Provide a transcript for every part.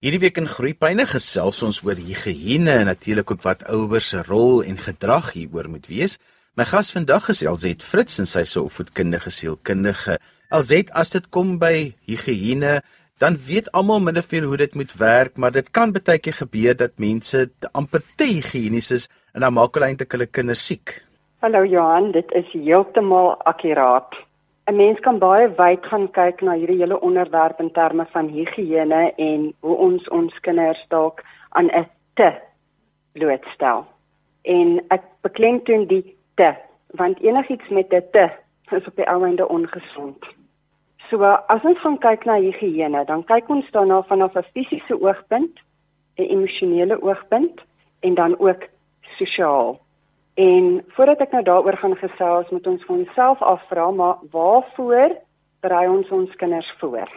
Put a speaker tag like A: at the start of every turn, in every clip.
A: Hierdie week in Groepyne gesels ons oor higiëne en natuurlik ook wat ouers se rol en gedrag hieroor moet wees. My gas vandag is Elzet Fritz en sy se opvoedkundige sielkundige. Elzet, as dit kom by higiëne, dan weet almal min of meer hoe dit moet werk, maar dit kan baie keer gebeur dat mense amper te higienis is en dan maak hulle eintlik hulle kinders siek.
B: Hallo Johan, dit is heeltemal akkuraat. 'n mens kan baie wyd gaan kyk na hierdie hele onderwerp in terme van higiëne en hoe ons ons kinders dalk aan 'n te blootstel. En ek beklemtoon die te, want enigiets met 'n te is op die ou einde ongesond. So as ons gaan kyk na higiëne, dan kyk ons daarna vanaf 'n fisiese oogpunt, 'n emosionele oogpunt en dan ook sosiaal. En voordat ek nou daaroor gaan gesels, moet ons vir onsself afvra, maar waarvoor berei ons ons kinders voor?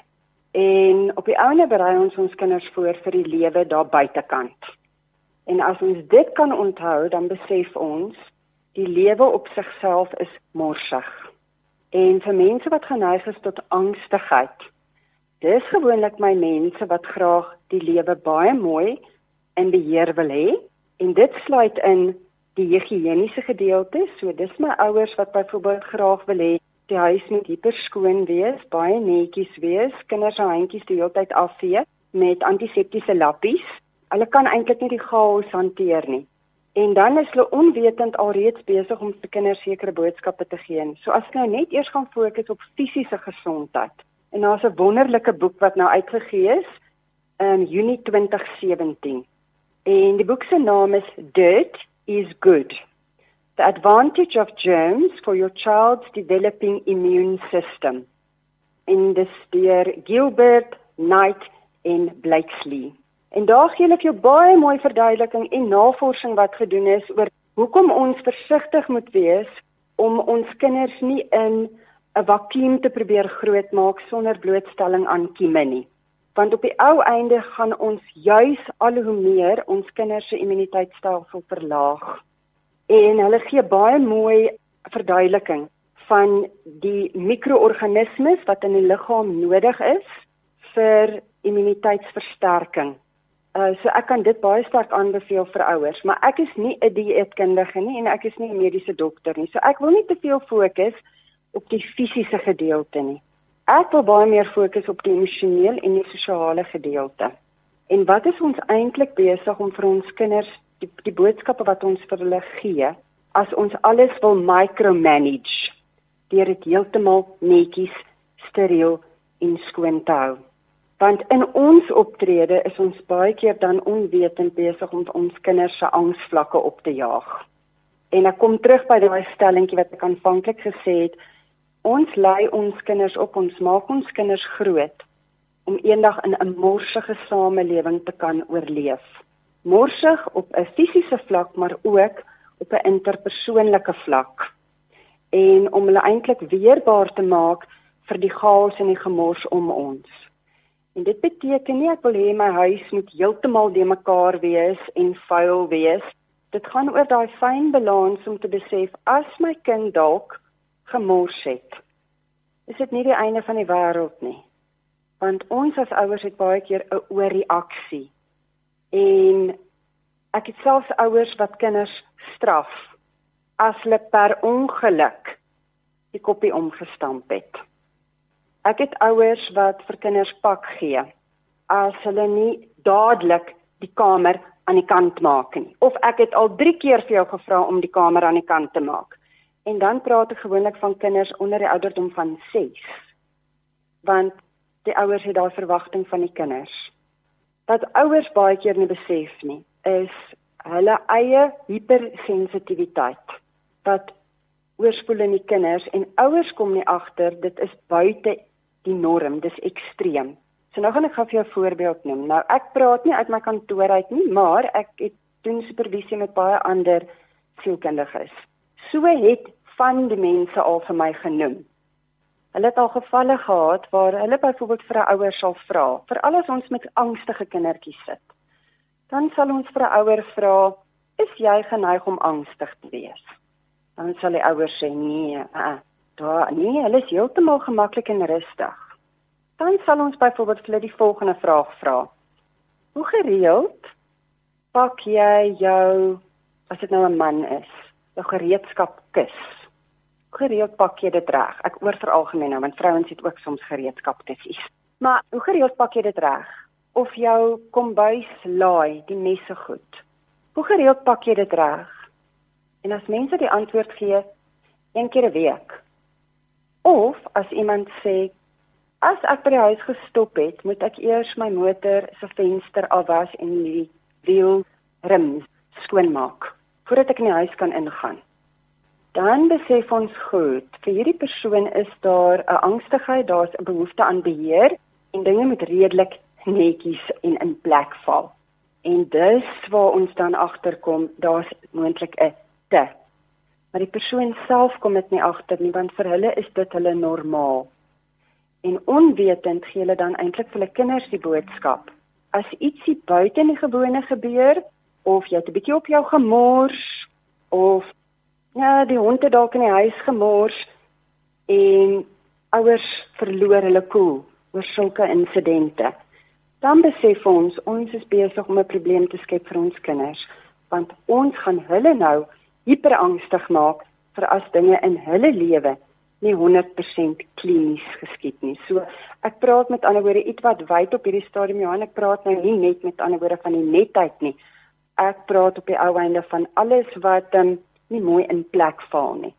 B: En op die ouene berei ons ons kinders voor vir die lewe daar buitekant. En as ons dit kan onthou, dan besef ons die lewe op sigself is morsig. En vir mense wat geneig is tot angstigheid, dis gewoonlik my mense wat graag die lewe baie mooi in beheer wil hê en dit sluit in die higiëniese gedeelte. So dis my ouers wat byvoorbeeld graag wil hê die huis moet hiper skoon wees, baie netjies wees, kinders se handjies die hele tyd afvee met antiseptiese lappies. Hulle kan eintlik nie die chaos hanteer nie. En dan is hulle onwetend alreeds besig om vir kinders sekere boodskappe te gee. So as ek nou net eers gaan fokus op fisiese gesondheid. En daar's 'n wonderlike boek wat nou uitgegee is in Junie 2017. En die boek se naam is Dirt is good. The advantage of germs for your child's developing immune system. In this deur Gilbert Knight en Blakesley. En daar gee hulle vir jou baie mooi verduideliking en navorsing wat gedoen is oor hoekom ons versigtig moet wees om ons kinders nie in 'n vakuum te probeer grootmaak sonder blootstelling aan kieme nie want op die ou einde gaan ons juis al hoe meer ons kinders se immuniteitstelsel verlaag. En hulle gee baie mooi verduideliking van die mikroorganismes wat in die liggaam nodig is vir immuniteitsversterking. Uh so ek kan dit baie sterk aanbeveel vir ouers, maar ek is nie 'n dieetkundige nie en ek is nie 'n mediese dokter nie. So ek wil nie te veel fokus op die fisiese gedeelte nie. Ek wil baie meer fokus op die emosionele en die sosiale gedeelte. En wat is ons eintlik besig om vir ons kinders die, die boodskappe wat ons vir hulle gee as ons alles wil micromanage deur dit heeltemal netjies, steriel en skoon te hou. Want in ons optrede is ons baie keer dan onwetend besig om ons kinders se angsvlakke op te jaag. En ek kom terug by daai stellingkie wat ek aanvanklik gesê het, Ons lei ons kinders op, ons maak ons kinders groot om eendag in 'n morsige samelewing te kan oorleef. Morsig op 'n fisiese vlak, maar ook op 'n interpersoonlike vlak. En om hulle eintlik weerbaar te maak vir die chaos en die gemors om ons. En dit beteken nie ek wil hê my huis moet heeltemal de mekaar wees en vuil wees. Dit gaan oor daai fyn balans om te besef as my kind dalk gemors het. Is dit nie die einde van die wêreld nie? Want ons as ouers het baie keer 'n oorreaksie. En ek het selfs ouers wat kinders straf as hulle per ongeluk die koppie omgestamp het. Ek het ouers wat vir kinders pak gee as hulle nie dadelik die kamer aan die kant maak nie. Of ek het al 3 keer vir jou gevra om die kamer aan die kant te maak. En dan praat ek gewoonlik van kinders onder die ouderdom van 6. Want die ouers het daai verwagting van die kinders. Wat ouers baie keer nie besef nie, is hulle eie hipersensitiwiteit wat oorspoel in die kinders en ouers kom nie agter dit is buite die norm, dis ekstreem. So nou gaan ek gou vir jou 'n voorbeeld noem. Nou ek praat nie uit my kantoor uit nie, maar ek het doen supervisie met baie ander sielkundiges so het van die mense al vir my genoem. Hulle het al gevalle gehad waar hulle byvoorbeeld vir 'n ouer sal vra, vir alles ons met angstige kindertjies sit. Dan sal ons vir 'n ouer vra, "Is jy geneig om angstig te wees?" Dan sal die ouer sê, "Nee, uh, daar nee, hulle is heeltemal gemaklik en rustig." Dan sal ons byvoorbeeld vir hulle die volgende vraag vra: Hoe gereeld pak jy jou as dit nou 'n man is, jou gereedskap kus? Gereeld pak jy dit reg? Ek oor veralgemeen nou, want vrouens het ook soms gereedskap kussies. Maar hoe gereeld pak jy dit reg? Of jou kombuis laai die messe goed? Hoe gereeld pak jy dit reg? En as mense die antwoord gee een keer 'n week. Of as iemand sê as ek by die huis gestop het, moet ek eers my motor se venster afwas en die wiel rims skoonmaak voordat ek in die huis kan ingaan. Dan besef ons goed, vir hierdie persoon is daar 'n angstigheid, daar's 'n behoefte aan beheer en dinge moet redelik netjies en in plek val. En dis waar ons dan agterkom, daar's moontlik 'n te. Maar die persoon self kom dit nie agter nie, want vir hulle is dit hulle normaal. En onwetend gee hulle dan eintlik vir hulle kinders die boodskap. As ietsie buite die gewone gebeur, of jy het 'n bietjie op jou gemors of ja, die hond het dalk in die huis gemors en ouers verloor hulle koel oor sulke insidente. Dan besef ons ons is besig om 'n probleem te skep vir ons kinders, want ons gaan hulle nou hiperangstig maak vir as dinge in hulle lewe nie 100% klinies geskied nie. So ek praat met ander woorde iets wat wyd op hierdie stadium Johan, ek praat nou nie net met ander woorde van die netheid nie, ek praat op die ou einde van alles wat um, nie mooi in plek val nie.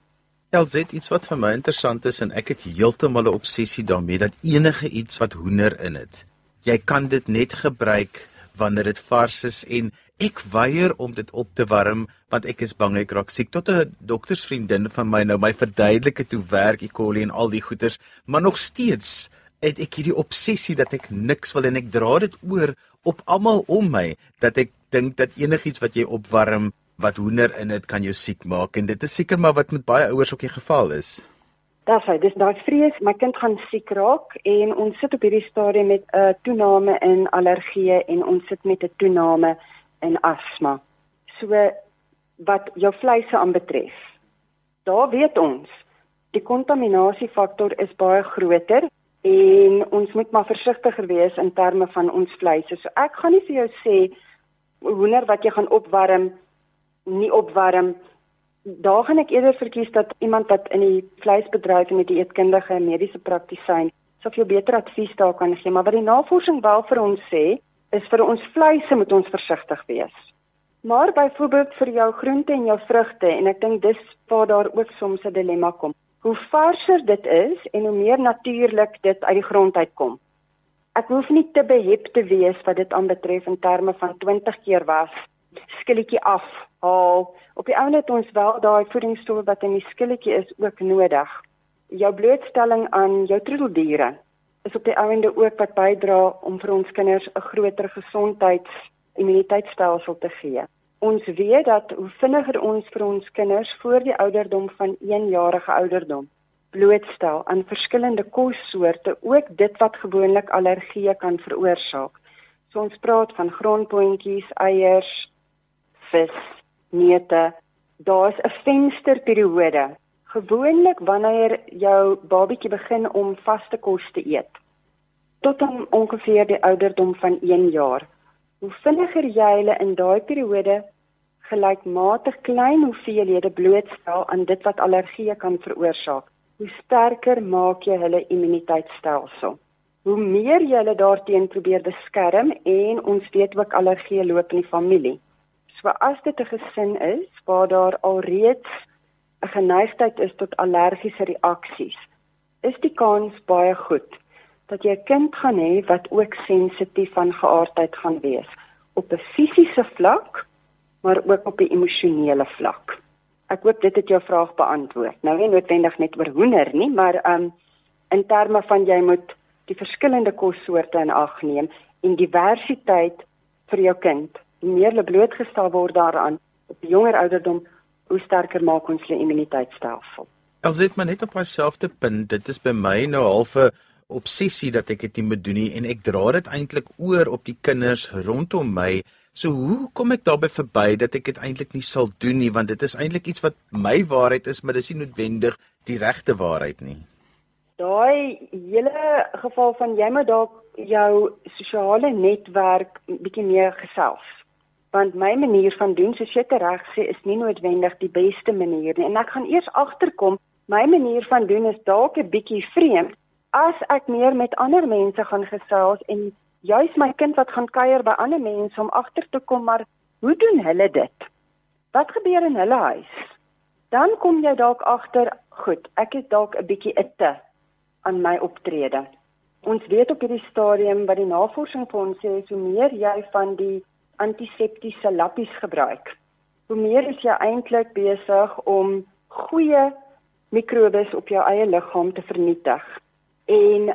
A: Elzet iets wat vir my interessant is en ek het heeltemal 'n obsessie daarmee dat enige iets wat hoender in het, jy kan dit net gebruik wanneer dit vars is en ek weier om dit op te warm want ek is bang ek raak siek tot 'n doktersvriendin van my nou my verduidelik het hoe werk E. coli en al die goeters maar nog steeds het ek hierdie obsessie dat ek niks wil en ek dra dit oor op almal om my dat ek dink dat enigiets wat jy opwarm wat hoender in dit kan jou siek maak en dit is seker maar wat met baie ouers ook die geval is.
B: Daar's hy, dis daai vrees my kind gaan siek raak en ons sit op hierdie stadium met 'n uh, toename in allergieë en ons sit met 'n toename in asma. So wat jou vleise aanbetref. Daar weet ons die kontaminasiefaktor is baie groter en ons moet maar versigtiger wees in terme van ons vleise. So ek gaan nie vir jou sê hoender wat jy gaan opwarm nie opwarm. Daar gaan ek eerder verkies dat iemand wat in die vleisbedryf en met die eetkundige en mediese praktisyn jou beter advies daar kan gee, maar wat die navorsing wel vir ons sê, is vir ons vleise moet ons versigtig wees. Maar byvoorbeeld vir jou groente en jou vrugte en ek dink dis waar daar ook soms 'n dilemma kom. Hoe varser dit is en hoe meer natuurlik dit uit die grond uitkom, ek hoef nie te behep te wees wat dit aanbetref in terme van 20 keer was skilletjie af haal. Op die ouene het ons wel daai voedingsstowwe wat in die skilletjie is ook nodig. Jou blootstelling aan jou troeteldiere is op die ouende ook wat bydra om vir ons kinders 'n groter gesondheids immuniteitstelsel te gee. Ons weet dat hoe vinniger ons vir ons kinders voor die ouderdom van 1 jarige ouderdom blootstel aan verskillende kossoorte, ook dit wat gewoonlik allergieë kan veroorsaak. So ons praat van grondboontjies, eiers, vis, neute. Daar's 'n vensterperiode. Gewoonlik wanneer jou babatjie begin om vaste kos te eet tot om ongeveer die ouderdom van 1 jaar. Hoe vinniger jy hulle in daai periode gelykmatig klein hoeveelhede blootstel aan dit wat allergieë kan veroorsaak, hoe sterker maak jy hulle immuniteitstelsel. Hoe meer jy hulle daarteen probeer beskerm en ons weet ook allergie loop in die familie. So as dit 'n gesin is waar daar alreeds 'n geneigtheid is tot allergiese reaksies, is die kans baie goed dat jy 'n kind gaan hê wat ook sensitief van geaardheid gaan wees op 'n fisiese vlak, maar ook op 'n emosionele vlak. Ek hoop dit het jou vraag beantwoord. Nou nie noodwendig net oor hoender nie, maar um in terme van jy moet die verskillende kossoorte in ag neem en diversiteit vir jou kind. Hoe meer hulle blootgestel word daaraan op jonger ouderdom, hoe sterker maak ons hulle immuniteitstelsel.
A: Als dit maar net op dieselfde punt, dit is by my nou half 'n obsessie dat ek dit nie moet doen nie en ek dra dit eintlik oor op die kinders rondom my. So hoe kom ek daarby verby dat ek dit eintlik nie sal doen nie want dit is eintlik iets wat my waarheid is maar dis nie noodwendig die regte waarheid nie.
B: Daai hele geval van jy moet dalk jou sosiale netwerk bietjie meer gesels. Want my manier van doen, soos jy reg sê, is nie noodwendig die beste manier nie. En ek gaan eers agterkom, my manier van doen is dalk 'n bietjie vreemd as ek meer met ander mense gaan gesels en juis my kind wat gaan kuier by ander mense om agter te kom maar hoe doen hulle dit? Wat gebeur in hulle huis? Dan kom jy dalk agter, goed, ek is dalk 'n bietjie itte aan my optrede. Ons weet op hierdie stadium wat die navorsing vir ons sê, hoe meer jy van die antiseptiese lappies gebruik, hoe meer is jy eintlik besig om goeie mikrobes op jou eie liggaam te vernietig. En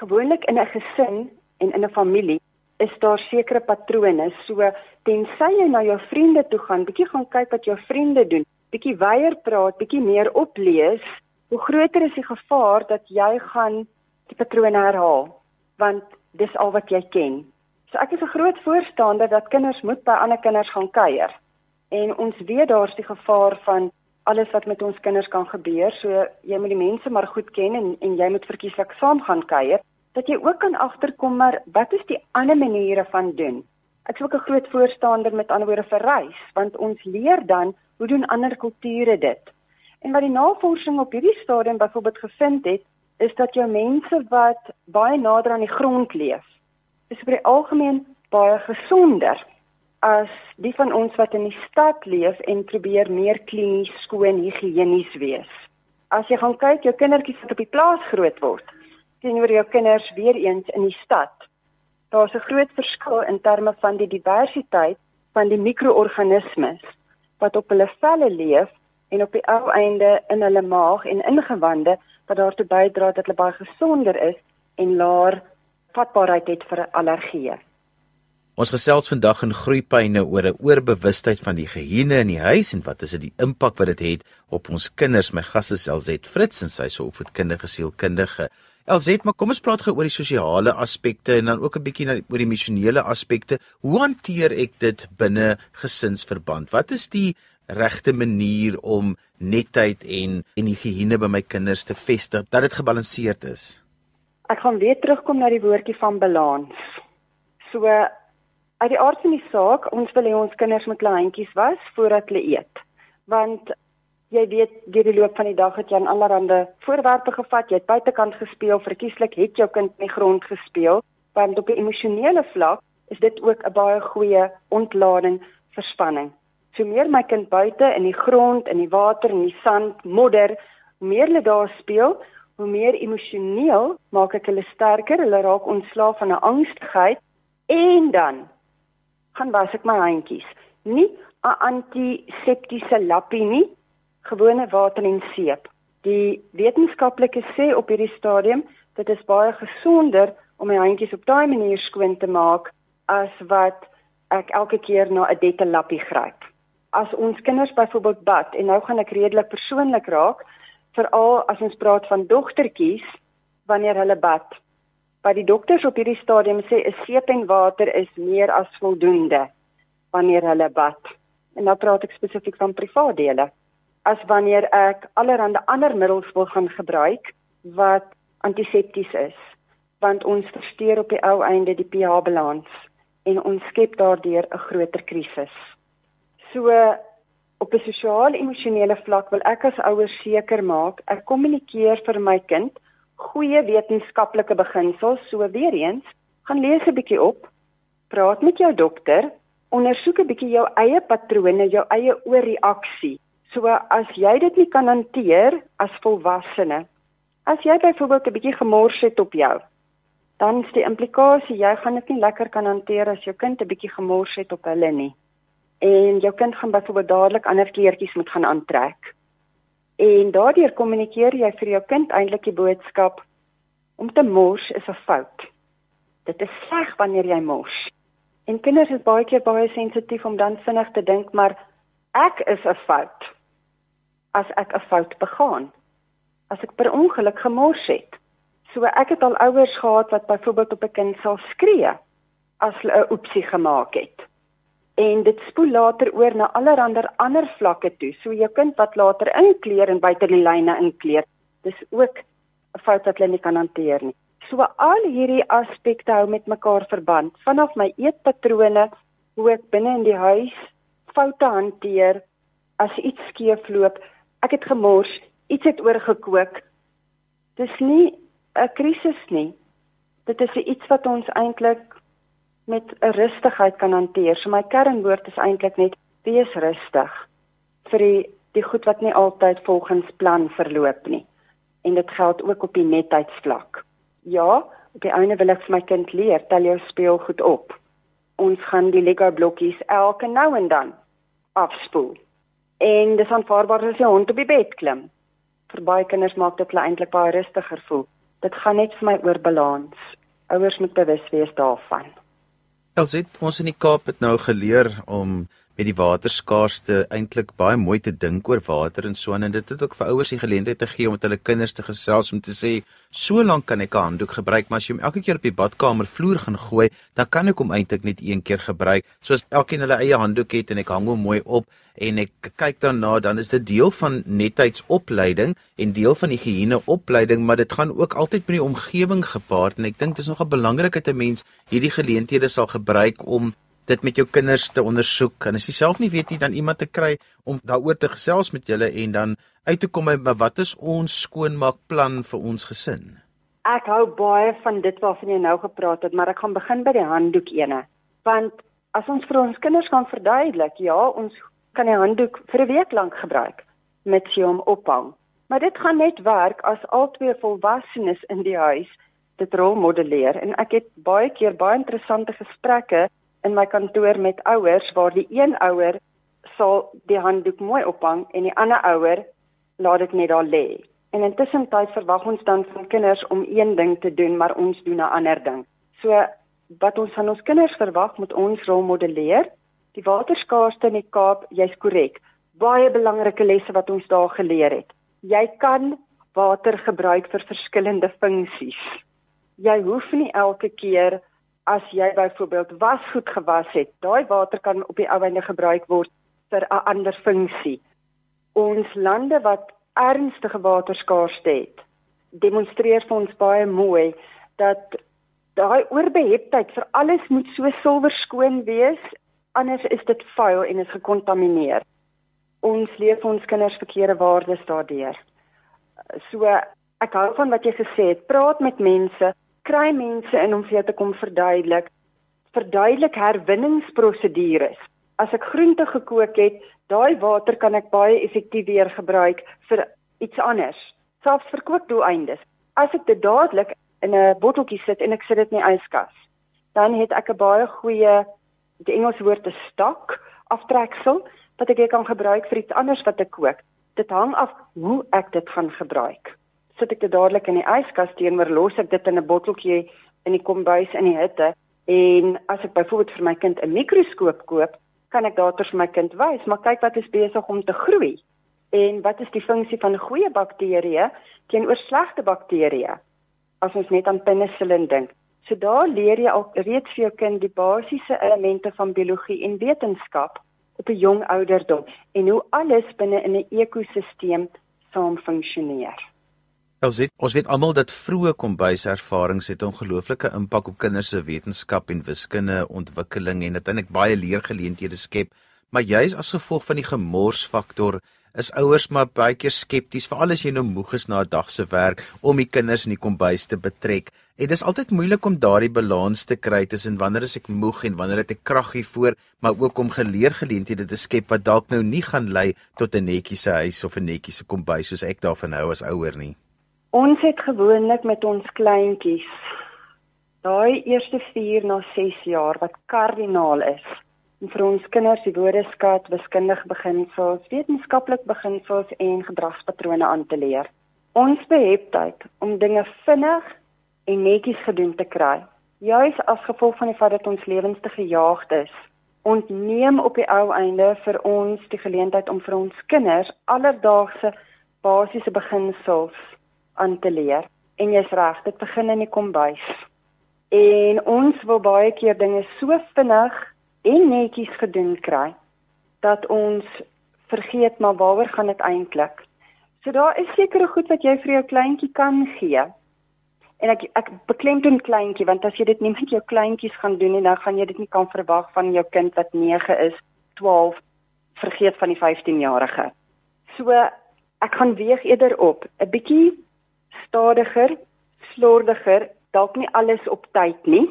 B: gewoonlik in 'n gesin en in 'n familie is daar sekere patrone. So tensy jy na jou vriende toe gaan, bietjie gaan kyk wat jou vriende doen, bietjie weier praat, bietjie meer oplees, hoe groter is die gevaar dat jy gaan die patrone herhaal want dis al wat jy ken. So ek is 'n groot voorstander dat kinders moet by ander kinders gaan kuier. En ons weet daar's die gevaar van alles wat met ons kinders kan gebeur. So jy moet die mense maar goed ken en en jy moet verkieslik saam gaan kuier dat jy ook kan agterkom maar wat is die ander maniere van doen. Ek is ook 'n groot voorstander met ander woorde vir reis want ons leer dan hoe doen ander kulture dit. En wat die navorsing op hierdie stadium byvoorbeeld gevind het, is dat jou mense wat baie nader aan die grond leef, is oor die algemeen baie gesonder as die van ons wat in die stad leef en probeer meer klinies skoon higiënies wees. As jy gaan kyk jou kindertjies wat op die plaas groot word teenoor jou kinders weer eens in die stad. Daar's 'n groot verskil in terme van die diversiteit van die mikroorganismes wat op hulle velle leef en op die ou einde in hulle maag en ingewande wat daartoe bydra dat hulle baie gesonder is en laer vatbaarheid het vir allergieë.
A: Ons gesels vandag in groeipyne oor 'n oorbewustheid van die geheene in die huis en wat is dit die impak wat dit het op ons kinders. My gas is Elzet Fritz en sy is 'n opvoedkundige sielkundige. Elzet, maar kom ons praat gou oor die sosiale aspekte en dan ook 'n bietjie oor die emosionele aspekte. Hoe hanteer ek dit binne gesinsverband? Wat is die regte manier om netheid en en higiëne by my kinders te vestig dat dit gebalanseerd is.
B: Ek gaan weer terugkom na die woordjie van balans. So uit die aard van die saak, ons wil hê ons kinders moet hulle handjies was voordat hulle eet. Want jy weet, deur die loop van die dag het jy aan allerlei voorwerpe gevat, jy het buitekant gespeel, verkieslik het jou kind in die grond gespeel, want op 'n emosionele vlak is dit ook 'n baie goeie ontlading vir spanning. So meer my kind buite in die grond, in die water, in die sand, modder, meer hulle daar speel, hoe meer emosioneel maak ek hulle sterker. Hulle raak ontslaaf van 'n angstigheid en dan gaan was ek my handjies. Nie 'n antiseptiese lappie nie, gewone water en seep. Die wetenskaplikes sê op hierdie stadium dat dit baie gesonder om my handjies op daai manier skoon te maak as wat ek elke keer na 'n dette lappie gryp as ons kinders byvoorbeeld bad en nou gaan ek redelik persoonlik raak veral as ons praat van dogtertjies wanneer hulle bad. By die dokters op hierdie stadium sê 'n seep en water is meer as voldoende wanneer hulle bad. En nou praat ek spesifiek van privaat dele. As wanneer ek allerlei ander middels wil gaan gebruik wat antisepties is, want ons versteur op die ou einde die pH balans en ons skep daardeur 'n groter krisis. So op 'n sosiaal-emosionele vlak wil ek as ouer seker maak ek kommunikeer vir my kind goeie wetenskaplike beginsels. So weer eens, gaan lees 'n bietjie op, praat met jou dokter, ondersoek 'n bietjie jou eie patrone, jou eie oorreaksie. So as jy dit nie kan hanteer as volwassene, as jy byvoorbeeld 'n bietjie gemors het op jou, dan is die implikasie jy gaan dit nie lekker kan hanteer as jou kind 'n bietjie gemors het op hulle nie en jou kind gaan byvoorbeeld dadelik ander kleertjies moet gaan aantrek. En daardeur kommunikeer jy vir jou kind eintlik die boodskap om te mors is 'n fout. Dit is sleg wanneer jy mors. En kinders is baie keer baie sensitief om dan vinnig te dink maar ek is 'n fout as ek 'n fout begaan. As ek per ongeluk gemors het. So ek het al ouers gehad wat byvoorbeeld op 'n kind sal skree as hulle 'n oepsie gemaak het en dit spoel later oor na allerlei ander vlakke toe. So jou kind wat later inkleer en buite die lyne inkleer, dis ook 'n fout wat hulle nie kan hanteer nie. So al hierdie aspekte hou met mekaar verband. Vanaf my eetpatrone, hoe ek binne in die huis foute hanteer as iets skeefloop, ek het gemors, iets het oorgekook. Dis nie 'n krisis nie. Dit is iets wat ons eintlik met 'n rustigheid kan hanteer. So my kernwoord is eintlik net wees rustig vir die die goed wat nie altyd volgens plan verloop nie. En dit geld ook op die netheidsvlak. Ja, op die einde wil ek vir my kind leer, tel jou speelgoed op. Ons gaan die Lego blokkies elke nou en dan afspoel. En dis aanvaarbaar as jy hond op die bed klim. Vir baie kinders maak dit hulle eintlik baie rustiger voel. Dit gaan net vir my oor balans. Ouers moet bewus wees daarvan.
A: Elsit, ons in die Kaap het nou geleer om met die waterskaarste eintlik baie mooi te dink oor water en so en dit het ook vir ouers die geleentheid te gee om met hulle kinders te gesels om te sê so lank kan ek 'n handdoek gebruik maar as jy hom elke keer op die badkamer vloer gaan gooi dan kan ek hom eintlik net een keer gebruik soos elkeen hulle eie handdoek het en ek hang hom mooi op en ek kyk daarna dan is dit deel van netheidsopleiding en deel van die higiëne opleiding maar dit gaan ook altyd met die omgewing gepaard en ek dink dit is nogal belangrik dat 'n mens hierdie geleenthede sal gebruik om dit met jou kinders te ondersoek en as jy self nie weet nie dan iemand te kry om daaroor te gesels met julle en dan uit te kom by wat is ons skoonmaakplan vir ons gesin.
B: Ek hou baie van dit waarvan jy nou gepraat het, maar ek gaan begin by die handdoek ene. Want as ons vir ons kinders kan verduidelik, ja, ons kan die handdoek vir 'n week lank gebruik met sy om ophang. Maar dit gaan net werk as al twee volwassenes in die huis dit rolmodelleer en ek het baie keer baie interessante gesprekke in my kantoor met ouers waar die een ouer sal die handdoek mooi ophang en die ander ouer laat dit net daar lê. En intussen tyd verwag ons dan van kinders om een ding te doen, maar ons doen 'n ander ding. So wat ons van ons kinders verwag moet ons rolmodelleer. Die waterskaarste in die Kaap, jy's korrek. Baie belangrike lesse wat ons daar geleer het. Jy kan water gebruik vir verskillende funksies. Jy hoef nie elke keer as jy byvoorbeeld wasgoed gewas het, daai water kan op die ouene gebruik word vir 'n ander funksie. Ons lande wat ernstige waterskaarste het, demonstreer vir ons baie mooi dat daai oorbeheptheid vir alles moet so silwer skoon wees, anders is dit vuil en is gekontamineer. Ons leef ons kinders verkeerde waardes daardeur. So ek hou van wat jy gesê het, praat met mense kry mense in om vir jou te kom verduidelik verduidelik herwinningsprosedures. As ek groente gekook het, daai water kan ek baie effektief weer gebruik vir iets anders, selfs vir kookdoeleindes. As ek dit dadelik in 'n botteltjie sit en ek sit dit in die yskas, dan het ek 'n baie goeie die Engelse woord is stok aftreksel wat ek kan gebruik vir iets anders wat ek kook. Dit hang af hoe ek dit gaan gebruik sit ek dit dadelik in die yskas teenoor los ek dit in 'n botteltjie in die kombuis in die hitte en as ek byvoorbeeld vir my kind 'n mikroskoop koop, kan ek daartoe vir my kind wys, maar kyk wat is besig om te groei en wat is die funksie van goeie bakterieë teenoor slegte bakterieë as ons net aan penicillin dink. So daar leer jy al reeds vir jou kind die basiese elemente van biologie en wetenskap op 'n jong ouderdom en hoe alles binne in 'n ekosisteem saam funksioneer.
A: Elsit, ons weet almal dat vroeë kombuiservarings het 'n ongelooflike impak op kinders se wetenskap en wiskunde ontwikkeling en uiteindelik baie leergeleenthede skep, maar juis as gevolg van die gemorsfaktor is ouers maar baie keer skepties veral as jy nou moeg is na 'n dag se werk om die kinders in die kombuis te betrek. En dis altyd moeilik om daardie balans te kry tussen wanneer is ek moeg en wanneer het ek krag hiervoor, maar ook om geleergeleenthede te skep wat dalk nou nie gaan lei tot 'n netjiese huis of 'n netjiese kombuis soos ek daarvan hou as ouer nie.
B: Ons het gewoonlik met ons kleintjies daai eerste 4 na 6 jaar wat kardinaal is. En vir ons kinders die woordeskat, wiskundige beginsels, wetenskaplik beginsels en gedragspatrone aan te leer. Ons beheptheid om dinge vinnig en netjies gedoen te kry, juis as gevolg van die feit dat ons lewens te gejaagd is, ontneem op die ou einde vir ons die geleentheid om vir ons kinders alledaagse basiese beginsels aan te leer. En jy's reg, dit begin in die kombuis. En ons wil baie keer dinge so vinnig en netjies gedoen kry dat ons vergeet maar waaroor gaan dit eintlik. So daar is sekere goed wat jy vir jou kleintjie kan gee. En ek ek beklemtoon kleintjie want as jy dit nie met jou kleintjies gaan doen nie, dan gaan jy dit nie kan verwag van jou kind wat 9 is, 12 vergeet van die 15-jarige. So ek gaan weeg eerder op 'n bietjie stadiger, slordiger, dalk nie alles op tyd nie,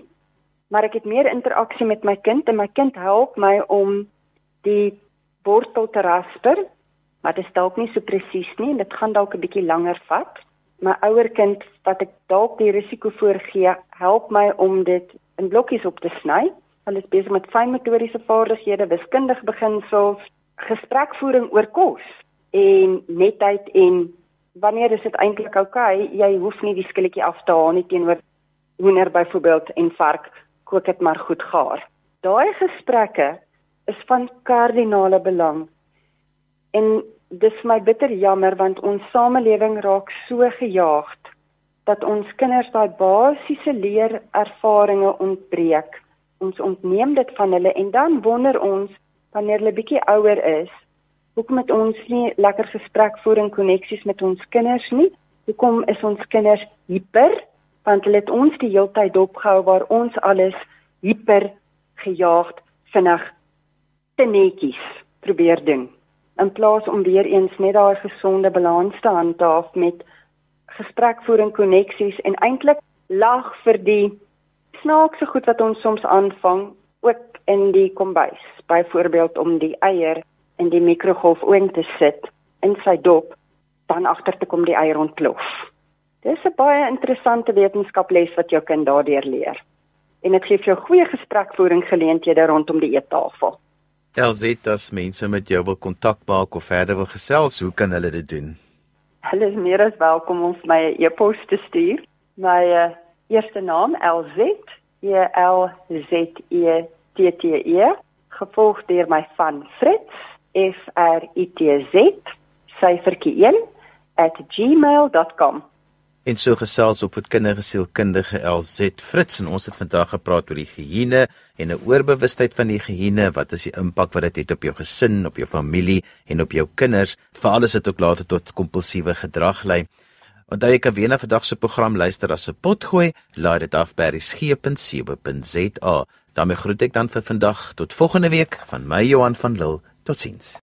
B: maar ek het meer interaksie met my kind en my kind help my om die wortel te rasper, maar dit is dalk nie so presies nie en dit gaan dalk 'n bietjie langer vat. My ouer kind wat ek dalk die risiko voorgee, help my om dit in blokkies op te sny. Hulle is besig met fynmotoriese vaardighede, wiskundige beginsels, gesprekvoering oor kos en netheid en wanneer is dit eintlik okay, jy hoef nie die skilletjie af te haal nie teenoor hoender byvoorbeeld en vark. Kook dit maar goed gaar. Daai gesprekke is van kardinale belang. En dis my bitter jammer want ons samelewing raak so gejaagd dat ons kinders daai basiese leer ervarings ontbreek. Ons ontneem dit van hulle en dan wonder ons wanneer hulle bietjie ouer is hoekom het ons nie lekker gesprekvoering koneksies met ons kinders nie? Hoekom is ons kinders hiper? Want hulle het ons die hele tyd dopgehou waar ons alles hiper gejaagd vinnig te netjies probeer doen. In plaas om weer eens net daai gesonde balans te handhaaf met gesprekvoering koneksies en eintlik lag vir die snaakse goed wat ons soms aanvang ook in die kombuis. Byvoorbeeld om die eier in die mikrogolfoond te sit in sy dop dan agter te kom die eier ontplof. Dis 'n baie interessante wetenskaples wat jou kind daardeur leer. En dit gee jou goeie gesprekvoering geleenthede rondom die eettafel.
A: Elzet, as mense met jou wil kontak maak of verder wil gesels, hoe kan hulle dit doen?
B: Hulle is meer as welkom om my 'n e e-pos te stuur. My uh, eerste naam Elzet, E L Z E T T E, gevolg deur my van Fritz f r i t z syfertjie 1 @gmail.com.
A: En so gesels op met kindergesielkundige LZ Fritz en ons het vandag gepraat oor die geheene en 'n oorbewustheid van die geheene, wat is die impak wat dit het op jou gesin, op jou familie en op jou kinders, veral as dit ook later tot kompulsiewe gedrag lei. Onthou jy kan weer na vandag se program luister as 'n potgooi, laai dit af by resgep.co.za. daarmee groet ek dan vir vandag tot volgende week van my Johan van Lille Totsiens.